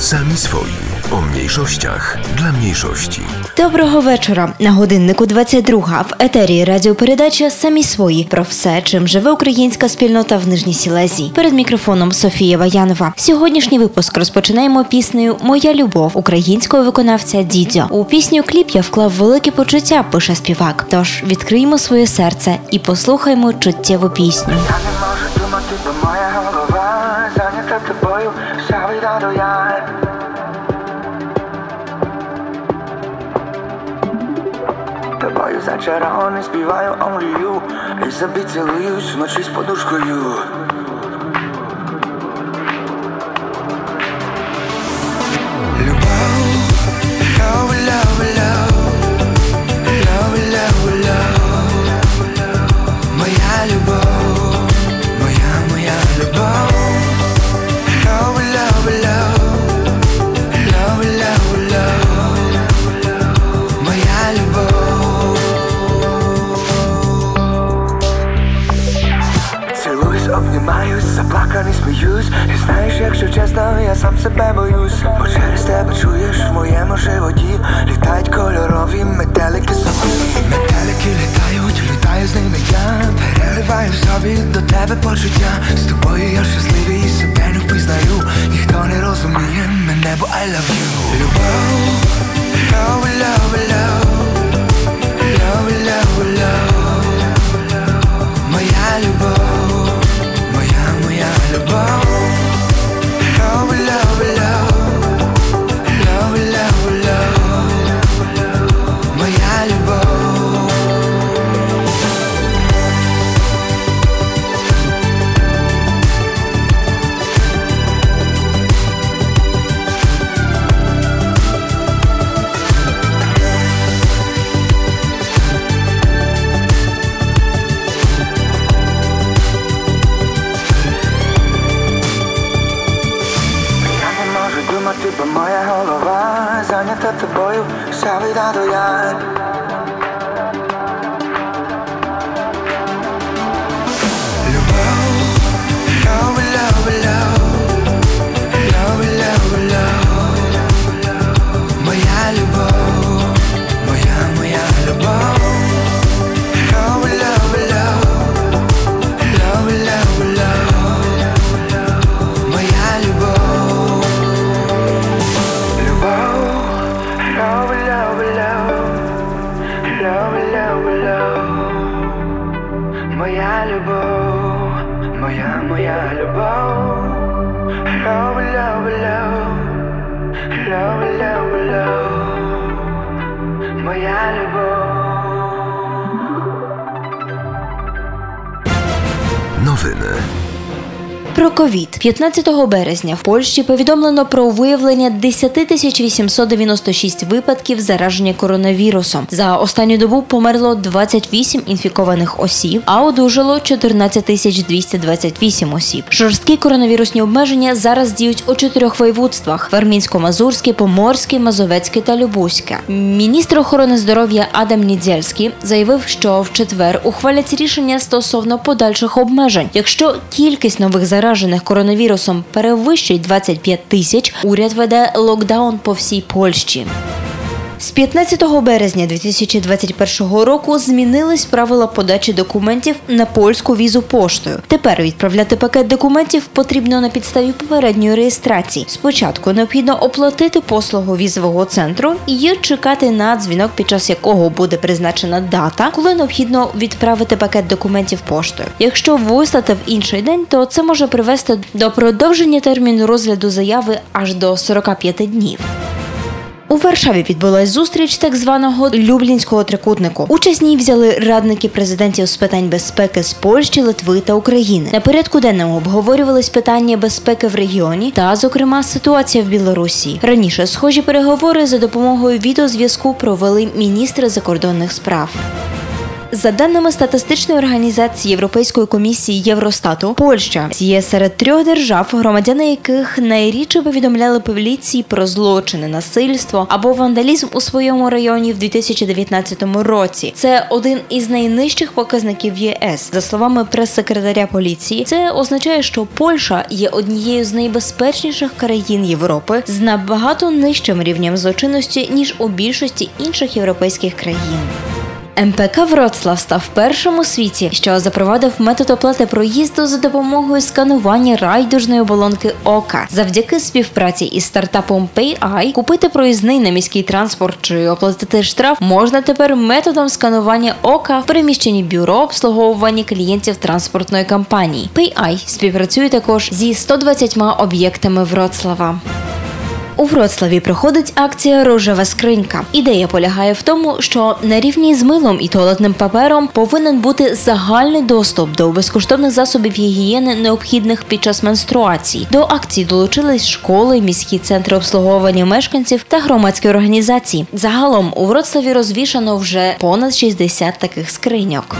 Sami swoi. O mniejszościach dla mniejszości. Доброго вечора. На годиннику 22 в етері радіопередача Самі свої про все, чим живе українська спільнота в Нижній Сілезії. Перед мікрофоном Софія Ваянова. Сьогоднішній випуск розпочинаємо піснею Моя любов українського виконавця Дідьо. У пісню кліп я вклав велике почуття, пише співак. Тож відкриємо своє серце і послухаймо чуттєву пісню. Тобою вони співаю only you І собі цілуюсь вночі з подушкою ковід 15 березня в Польщі повідомлено про виявлення 10 тисяч 896 випадків зараження коронавірусом. За останню добу померло 28 інфікованих осіб, а одужало 14 тисяч 228 осіб. Жорсткі коронавірусні обмеження зараз діють у чотирьох воєводствах: Вермінсько-Мазурське, Поморське, Мазовецьке та Любузьке. Міністр охорони здоров'я Адам Нідзельський заявив, що в четвер ухвалять рішення стосовно подальших обмежень. Якщо кількість нових заражених коронавірусом перевищить 25 тисяч, уряд веде локдаун по всій Польщі. З 15 березня 2021 року змінились правила подачі документів на польську візу поштою. Тепер відправляти пакет документів потрібно на підставі попередньої реєстрації. Спочатку необхідно оплатити послугу візового центру і чекати на дзвінок, під час якого буде призначена дата, коли необхідно відправити пакет документів поштою. Якщо вислати в інший день, то це може привести до продовження терміну розгляду заяви аж до 45 днів. У Варшаві відбулась зустріч так званого Люблінського трикутнику. Участь ній взяли радники президентів з питань безпеки з Польщі, Литви та України. На порядку денному обговорювались питання безпеки в регіоні та, зокрема, ситуація в Білорусі. Раніше схожі переговори за допомогою відеозв'язку провели міністри закордонних справ. За даними статистичної організації Європейської комісії Євростату, Польща є серед трьох держав, громадяни яких найрідше повідомляли поліції про злочини, насильство або вандалізм у своєму районі в 2019 році. Це один із найнижчих показників ЄС. За словами прес-секретаря поліції, це означає, що Польща є однією з найбезпечніших країн Європи з набагато нижчим рівнем злочинності ніж у більшості інших європейських країн. МПК Вроцлав став першим у світі, що запровадив метод оплати проїзду за допомогою сканування райдужної оболонки ока. Завдяки співпраці із стартапом PayEye купити проїзний на міський транспорт чи оплатити штраф можна тепер методом сканування ока в приміщенні бюро обслуговування клієнтів транспортної компанії. PayEye співпрацює також зі 120 об'єктами Вроцлава. У Вроцлаві проходить акція Рожева скринька. Ідея полягає в тому, що на рівні з милом і туалетним папером повинен бути загальний доступ до безкоштовних засобів гігієни, необхідних під час менструації. До акції долучились школи, міські центри обслуговування мешканців та громадські організації. Загалом у Вроцлаві розвішано вже понад 60 таких скриньок.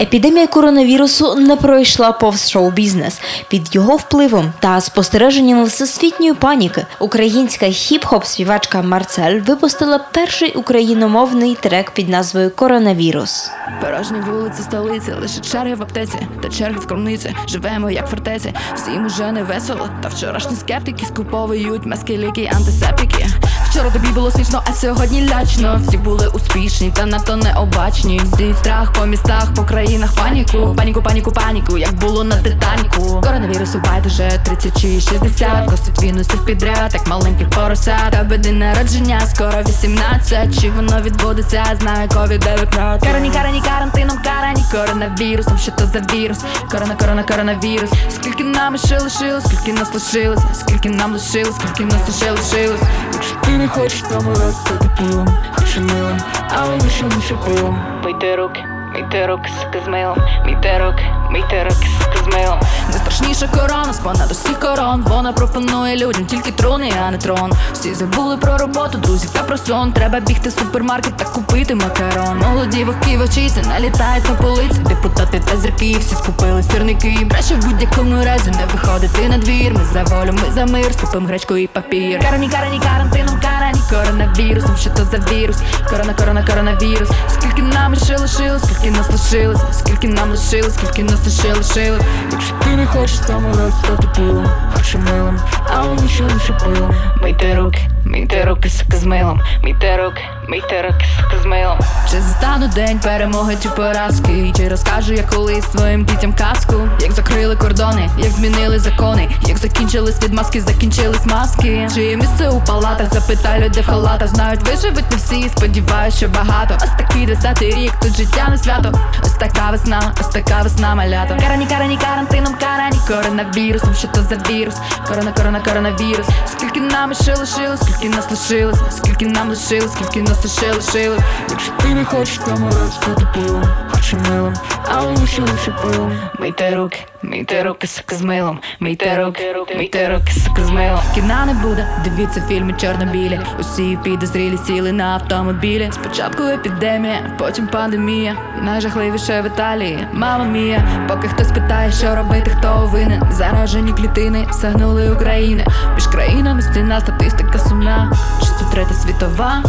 Епідемія коронавірусу не пройшла повз шоу-бізнес. Під його впливом та спостереженнями всесвітньої паніки українська хіп-хоп співачка Марцель випустила перший україномовний трек під назвою Коронавірус. Порожні вулиці столиці, лише черги в аптеці та черги в кромниці. Живемо як фортеці, всім уже не весело. Та вчорашні скептики скуповують маски, ліки, антисептики. Вчора тобі було смішно, а сьогодні лячно. Всі були успішні, та надто необачні. Здій страх по містах, по країнах паніку. Паніку, паніку, паніку, як було на Титаніку. Коронавірусу байдуже 30 чи 60 Косить він усіх підряд, як маленьких поросят. Тебе день народження, скоро 18 Чи воно відбудеться, знає ковід 19 Карані, карані, карантином, карані, коронавірусом, що то за вірус? Корона, корона, коронавірус. Скільки нам ще лишилось, скільки нас лишилось, скільки нам лишилось, скільки нас ще лишилось. Якщо ти не хочеш саме раз стати пилом, хоче милим, а лише лише пилом. Мийте руки, мийте руки, сука з милом, мийте руки, мийте руки, сука з милом. Найстрашніша корона, з понад усіх корон. Вона пропонує людям тільки трони, а не трон. Всі забули про роботу, друзів та про сон. Треба бігти в супермаркет та купити макарон. Молоді вовки вовчиці налітають на полиці. Депутати та зірки, всі скупили сірники. Краще в будь-якому разі не виходити на двір. Ми за волю, ми за мир, скупим гречку і папір. Карані, карані, карантином, карані, коронавірусом, що то за вірус? Корона, корона, коронавірус. Скільки нам ще лишилось, скільки нас лишилось, скільки нам лишилось, скільки нас ще лишилось. Якщо ти не хочеш саме раз стати пилом, хоче милим, а лише лише пилом. Мийте руки, мийте руки, сука з милом, мийте руки, з милом. Чи застану день перемоги чи поразки? Чи розкажу я колись своїм дітям казку? Як закрили кордони, як змінили закони, як закінчились відмазки, закінчились маски. Чи місце у палатах? Запитай людей в халатах. Знають, виживуть не всі, сподіваюсь, що багато. Ось такий десятий рік, тут життя не свято. Ось така весна, ось така весна малято. Карані, карані, карантином, карані, коронавірусом, що то за вірус? Корона, корона, коронавірус. Скільки нам ще лишилось, скільки нас лишилось, скільки нам лишилось, скільки нас ще лишили Якщо ти не хочеш саме раз стати пилом, хоче милим, а лучше лучше пилом. Мийте руки, мийте руки, сука з милом, мийте руки, мийте руки, сука з милом. Кіна не буде, дивіться фільми чорно-білі. Усі підозрілі сіли на автомобілі. Спочатку епідемія, потім пандемія. Найжахливіше в Італії, мама мія. Поки хтось питає, що робити, хто винен. Заражені клітини сагнули України. Між країнами стіна, статистика сумна. Чи це третя світова?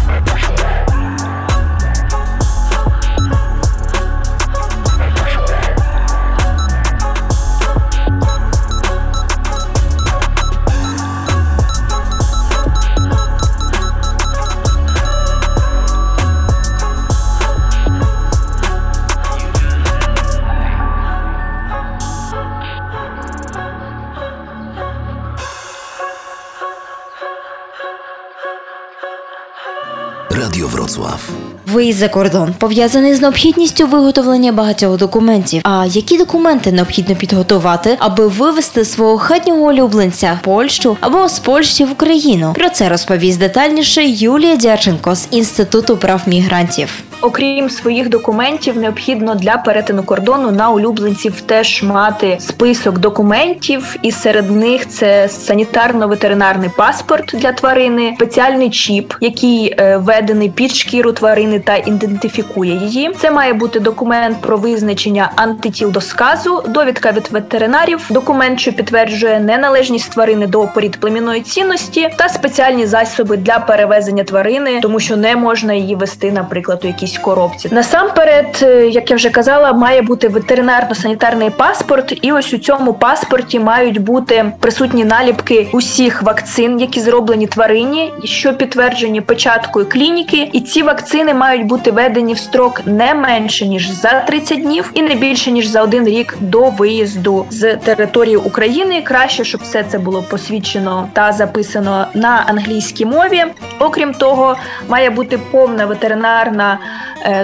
Виїзд за кордон пов'язаний з необхідністю виготовлення багатьох документів. А які документи необхідно підготувати, аби вивезти свого хатнього улюбленця в Польщу або з Польщі в Україну? Про це розповість детальніше Юлія Дяченко з інституту прав мігрантів. Окрім своїх документів, необхідно для перетину кордону на улюбленців теж мати список документів, і серед них це санітарно-ветеринарний паспорт для тварини, спеціальний чіп, який е, введений під шкіру тварини та ідентифікує її. Це має бути документ про визначення антитіл до сказу, довідка від ветеринарів, документ, що підтверджує неналежність тварини до порід племінної цінності, та спеціальні засоби для перевезення тварини, тому що не можна її вести, наприклад, у якійсь коробці. Насамперед, е, як я вже казала, має бути ветеринарно-санітарний паспорт, і ось у цьому паспорті мають бути присутні наліпки усіх вакцин, які зроблені тварині, що підтверджені печаткою клініки, і ці вакцини мають бути введені в строк не менше ніж за 30 днів і не більше ніж за один рік до виїзду з території України. Краще, щоб все це було посвідчено та записано на англійській мові. Окрім того, має бути повна ветеринарна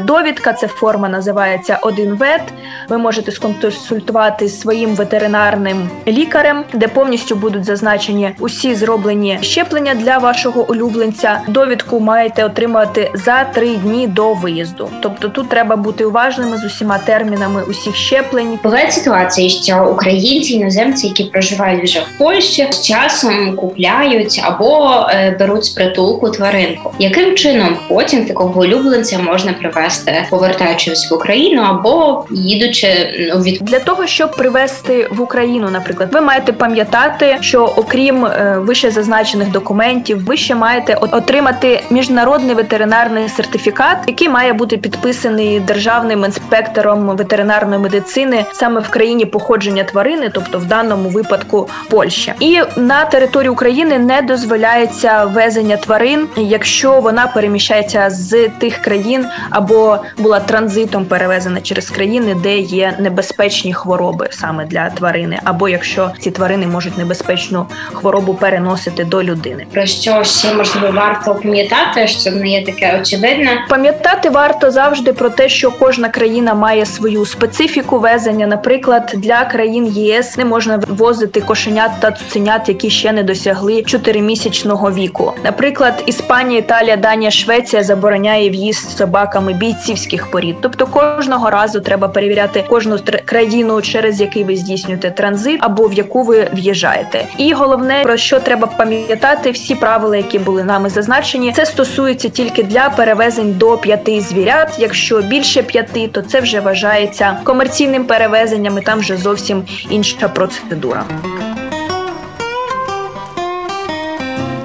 довідка. Це форма називається один вет. Ви можете сконсультувати своїм ветеринарним лікарем, де повністю будуть зазначені усі зроблені щеплення для вашого улюбленця. Довідку маєте отримати за три дні до виїзду. Тобто тут треба бути уважними з усіма термінами усіх щеплень. Бувають ситуації, що українці, іноземці, які проживають вже в Польщі, з часом купляють або е, беруть з притулку тваринку. Яким чином потім такого улюбленця можна привезти, повертаючись в Україну або їдучи ну, від Для того щоб привезти в Україну, наприклад, ви маєте пам'ятати, що окрім е, вище зазначених документів, ви ще маєте отримати міжнародний ветеринарний сертифікат, який має бути підписаний державним інспектором ветеринарної медицини саме в країні походження тварини, тобто в даному випадку Польща. І на території України не дозволяється везення тварин, якщо вона переміщається з тих країн або була транзитом перевезена через країни, де є небезпечні хвороби саме для тварини, або якщо ці тварини можуть небезпечну хворобу переносити до людини. про що ще можливо варто пам'ятати, що не є таке очевидне. Пам'ятати варто завжди про те, що кожна країна має свою специфіку везення. Наприклад, для країн ЄС не можна ввозити кошенят та цуценят, які ще не досягли 4-місячного віку. Наприклад, Іспанія, Італія, Данія, Швеція забороняє в'їзд з собаками бійцівських порід. Тобто кожного разу треба перевіряти кожну країну, через який ви здійснюєте транзит або в яку ви в'їжджаєте. І головне про що треба пам'ятати, всі правила, які були нами зазначені, це стосується тільки для перевезень до п'яти звірят. Якщо більше п'яти, то це вже вважається комерційним перевезенням, і там вже зовсім інша процедура.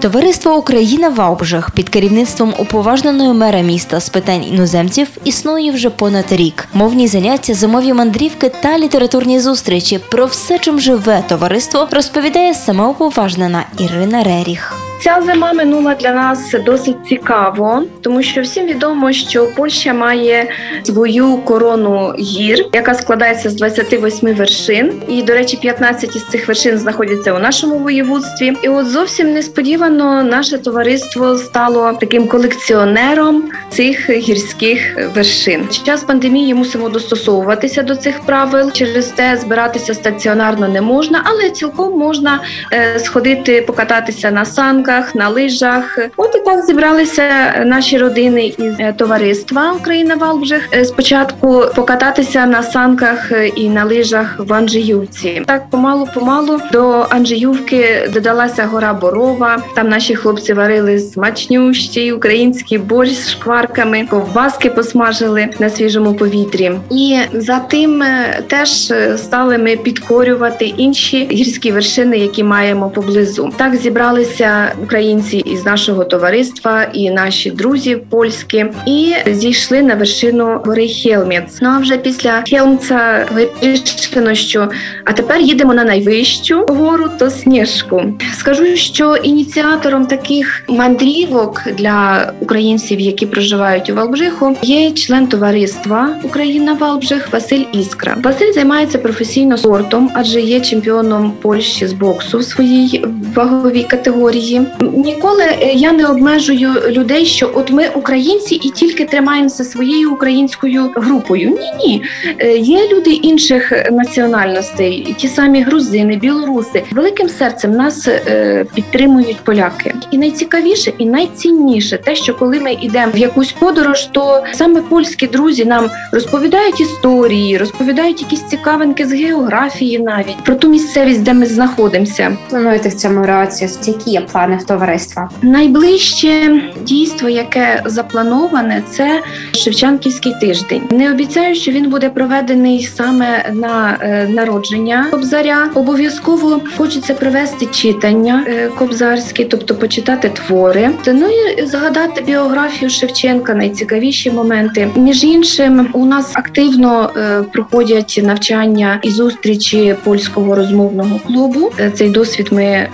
Товариство Україна в Ваубжах під керівництвом уповажненої мера міста з питань іноземців існує вже понад рік. Мовні заняття, зимові мандрівки та літературні зустрічі про все, чим живе товариство, розповідає сама уповажнена Ірина Реріх. Ця зима минула для нас досить цікаво, тому що всім відомо, що Польща має свою корону гір, яка складається з 28 вершин. І, до речі, 15 із цих вершин знаходяться у нашому воєводстві. І от зовсім несподівано наше товариство стало таким колекціонером цих гірських вершин. Час пандемії мусимо достосовуватися до цих правил. Через те збиратися стаціонарно не можна, але цілком можна е, сходити покататися на санках, на лижах. От і так зібралися наші родини із е, товариства Україна Валбжих. Е, Спочатку покататися на санках е, і на лижах в Анджіївці. Так помалу помалу до Анджіївки додалася гора Борова. Там наші хлопці варили смачнющий український борщ з шкварками, ковбаски посмажили на свіжому повітрі. І за тим теж стали ми підкорювати інші гірські вершини, які маємо поблизу. Так зібралися українці із нашого товариства і наші друзі польські, і зійшли на вершину гори Хелмєц. Ну а вже після Хелмца вирішено, що а тепер їдемо на найвищу гору, то Сніжку. Скажу, що ініціатором таких мандрівок для українців, які проживають у Валбжиху, є член товариства Україна Валбжих Василь Іскра. Василь займається професійно спортом, адже є чемпіоном Польщі з боксу в своїй ваговій категорії. Ніколи е, я не обмежую людей, що от ми українці і тільки тримаємося своєю українською групою. Ні, ні, е, є люди інших національностей, ті самі грузини, білоруси. Великим серцем нас е, підтримують поляки. І найцікавіше, і найцінніше те, що коли ми йдемо в якусь подорож, то саме польські друзі нам розповідають історії, розповідають якісь цікавинки з географії, навіть про ту місцевість, де ми знаходимося. Плануєте в цьому році? Які є плани в товариства? Найближче дійство, яке заплановане, це Шевченківський тиждень. Не обіцяю, що він буде проведений саме на е, народження Кобзаря. Обов'язково хочеться провести читання е, кобзарські, тобто почитати твори. Ну і згадати біографію Шевченка, найцікавіші моменти. Між іншим, у нас активно е, проходять навчання і зустрічі польського розмовного клубу. Цей досвід ми е,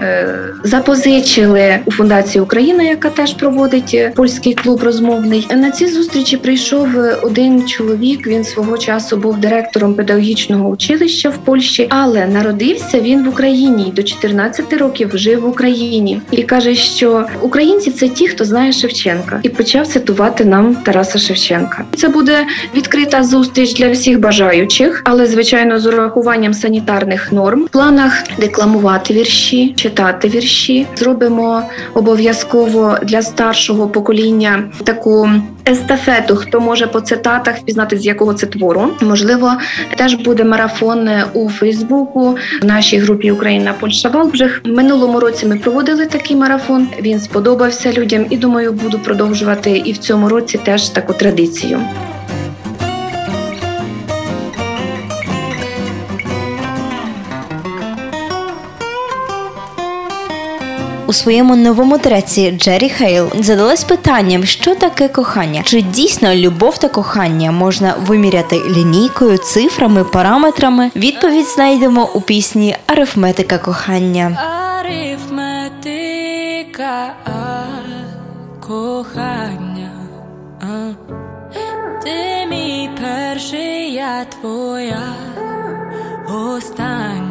запозичили у фундації Україна, яка теж проводить е, польський клуб розмовний. На ці зустрічі прийшов е, один чоловік. Він свого часу був директором педагогічного училища в Польщі, але народився він в Україні і до 14 років жив в Україні і каже, що українці це ті, хто знає Шевченка, і почав цитувати нам Тараса Шевченка. Це буде відкрита зустріч для всіх бажаючих, але звичайно з урахуванням санітарних норм. В планах декламувати вірші, читати вірші. Зробимо обов'язково для старшого покоління таку естафету. Хто може по цитатах впізнати з якого це твору? Можливо, теж буде марафон у Фейсбуку в нашій групі Україна Польща Валбжих. Минулому році ми проводили такий марафон. Він сподобався людям, і думаю, буду продовжувати і в цьому році теж таку традицію. У своєму новому треці Джері Хейл задалась питанням, що таке кохання. Чи дійсно любов та кохання можна виміряти лінійкою, цифрами, параметрами? Відповідь знайдемо у пісні Арифметика кохання. Арифметика кохання. Ти мій перший, я твоя остання.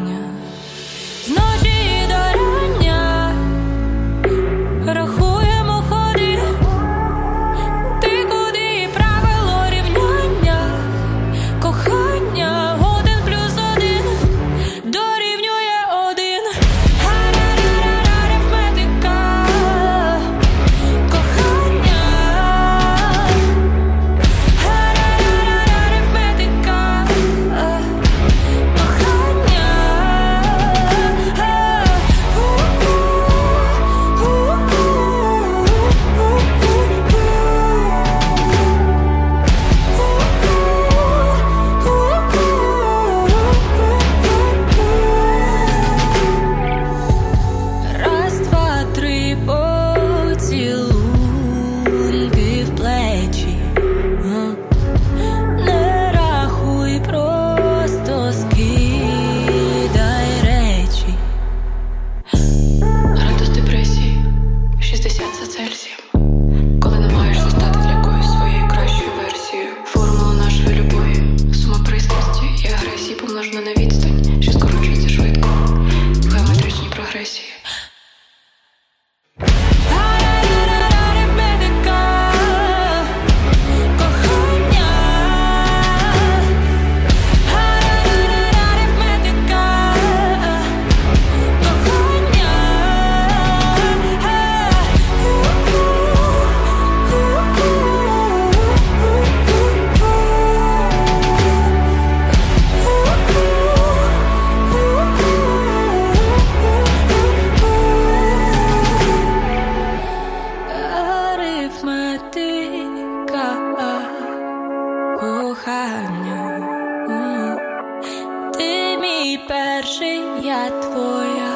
Перший, я твоя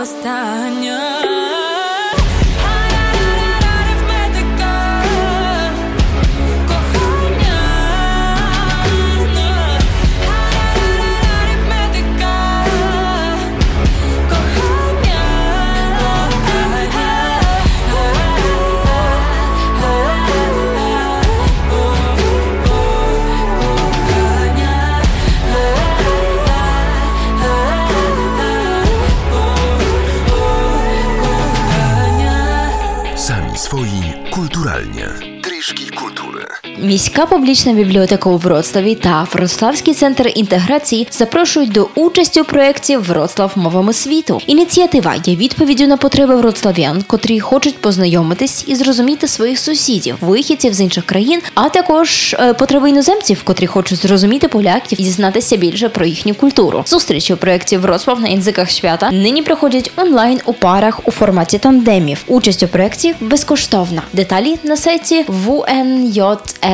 остання. Міська публічна бібліотека у Вроцлаві та Вроцлавський центр інтеграції запрошують до участі у проєкті Вроцлав мовами світу. Ініціатива є відповіддю на потреби вроцлав'ян, котрі хочуть познайомитись і зрозуміти своїх сусідів, вихідців з інших країн, а також е, потреби іноземців, котрі хочуть зрозуміти поляків і дізнатися більше про їхню культуру. Зустрічі у проєкті Вроцлав на язиках свята нині проходять онлайн у парах у форматі тандемів. Участь у проєкті безкоштовна. Деталі на сайті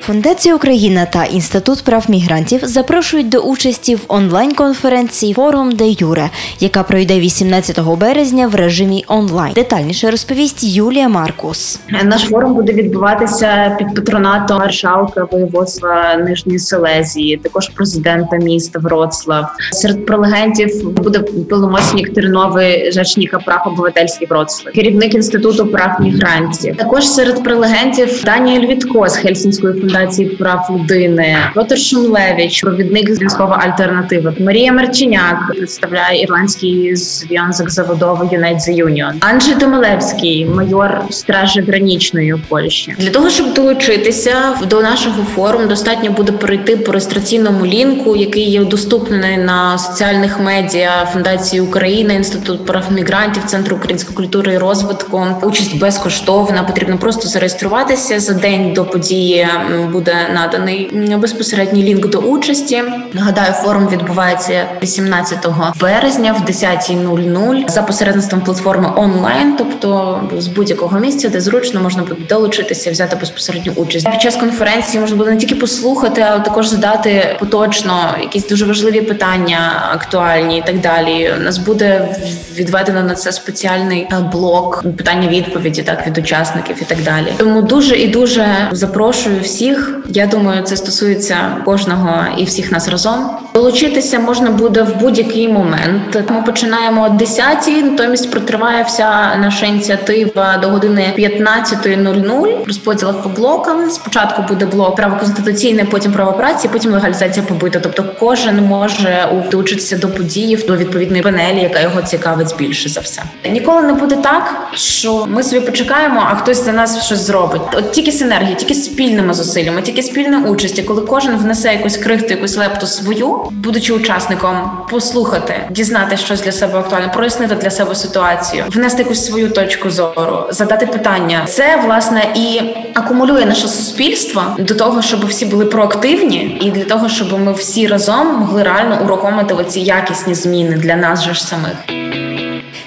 Фундація Україна та Інститут прав мігрантів запрошують до участі в онлайн-конференції Форум де Юре, яка пройде 18 березня в режимі онлайн. Детальніше розповість Юлія Маркус. Наш форум буде відбуватися під патронатом маршалка воєводства Нижньої Селезії, також президента міста Вроцлав. Серед прелегентів буде полномочник Терновий Жачніка прав обивательських Вроцлав, керівник інституту прав мігрантів. Також серед прелегентів Даніель Вітко з Хельсінської фундації прав людини, Петр Шумлевич, провідник з військова альтернатива. Марія Марчиняк представляє ірландський зв'язок заводовий Юнайт Юніон. Анджей Томилевський, майор стражі гранічної у Польщі. Для того щоб долучитися до нашого форуму, достатньо буде перейти по реєстраційному лінку, який є доступний на соціальних медіа Фундації України, Інститут прав мігрантів, Центру української культури і розвитку. Участь безкоштовна. Потрібно просто зареєструватися за день до події. Буде наданий безпосередній лінк до участі. Нагадаю, форум відбувається 18 березня в 10.00 за посередництвом платформи онлайн, тобто з будь-якого місця, де зручно можна буде долучитися, взяти безпосередню участь. Під час конференції можна буде не тільки послухати, але також задати поточно якісь дуже важливі питання, актуальні і так далі. У нас буде відведено на це спеціальний е, блок питання відповіді, так від учасників і так далі. Тому дуже і дуже запрошую всіх. Я думаю, це стосується кожного і всіх нас разом. Долучитися можна буде в будь-який момент. Ми починаємо о 10-й, натомість протриває вся наша ініціатива до години 15.00. Розподілах по блокам. Спочатку буде блок право конституційне, потім право праці, потім легалізація побиту. Тобто кожен може долучитися до події до відповідної панелі, яка його цікавить більше за все. Ніколи не буде так, що ми собі почекаємо, а хтось за нас щось зробить. От тільки синергія, тільки спільними зусиллями, тільки спільна участь, коли кожен внесе якусь крихту, якусь лепту свою, будучи учасником, послухати, дізнати щось для себе актуальне, прояснити для себе ситуацію, внести якусь свою точку зору, задати питання. Це власне і акумулює наше суспільство до того, щоб всі були проактивні, і для того, щоб ми всі разом могли реально урухомити оці якісні зміни для нас же ж самих.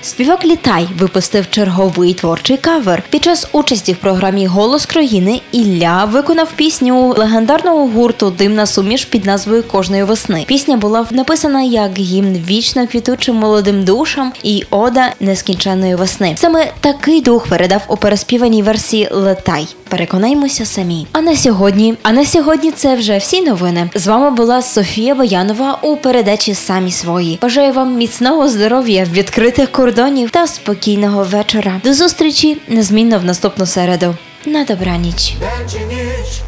Співак Літай випустив черговий творчий кавер. Під час участі в програмі Голос країни Ілля виконав пісню легендарного гурту Димна суміш під назвою Кожної весни. Пісня була написана як гімн вічно квітучим молодим душам і ода нескінченної весни. Саме такий дух передав у переспіваній версії Летай. Переконаймося самі. А на сьогодні, а на сьогодні це вже всі новини. З вами була Софія Боянова у передачі Самі свої. Бажаю вам міцного здоров'я, відкритих кордонів та спокійного вечора. До зустрічі незмінно в наступну середу. На добраніч. Ніч,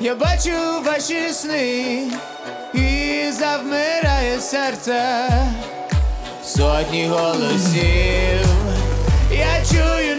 я бачу ваші сни і завмирає серце сотні голосів. Я чую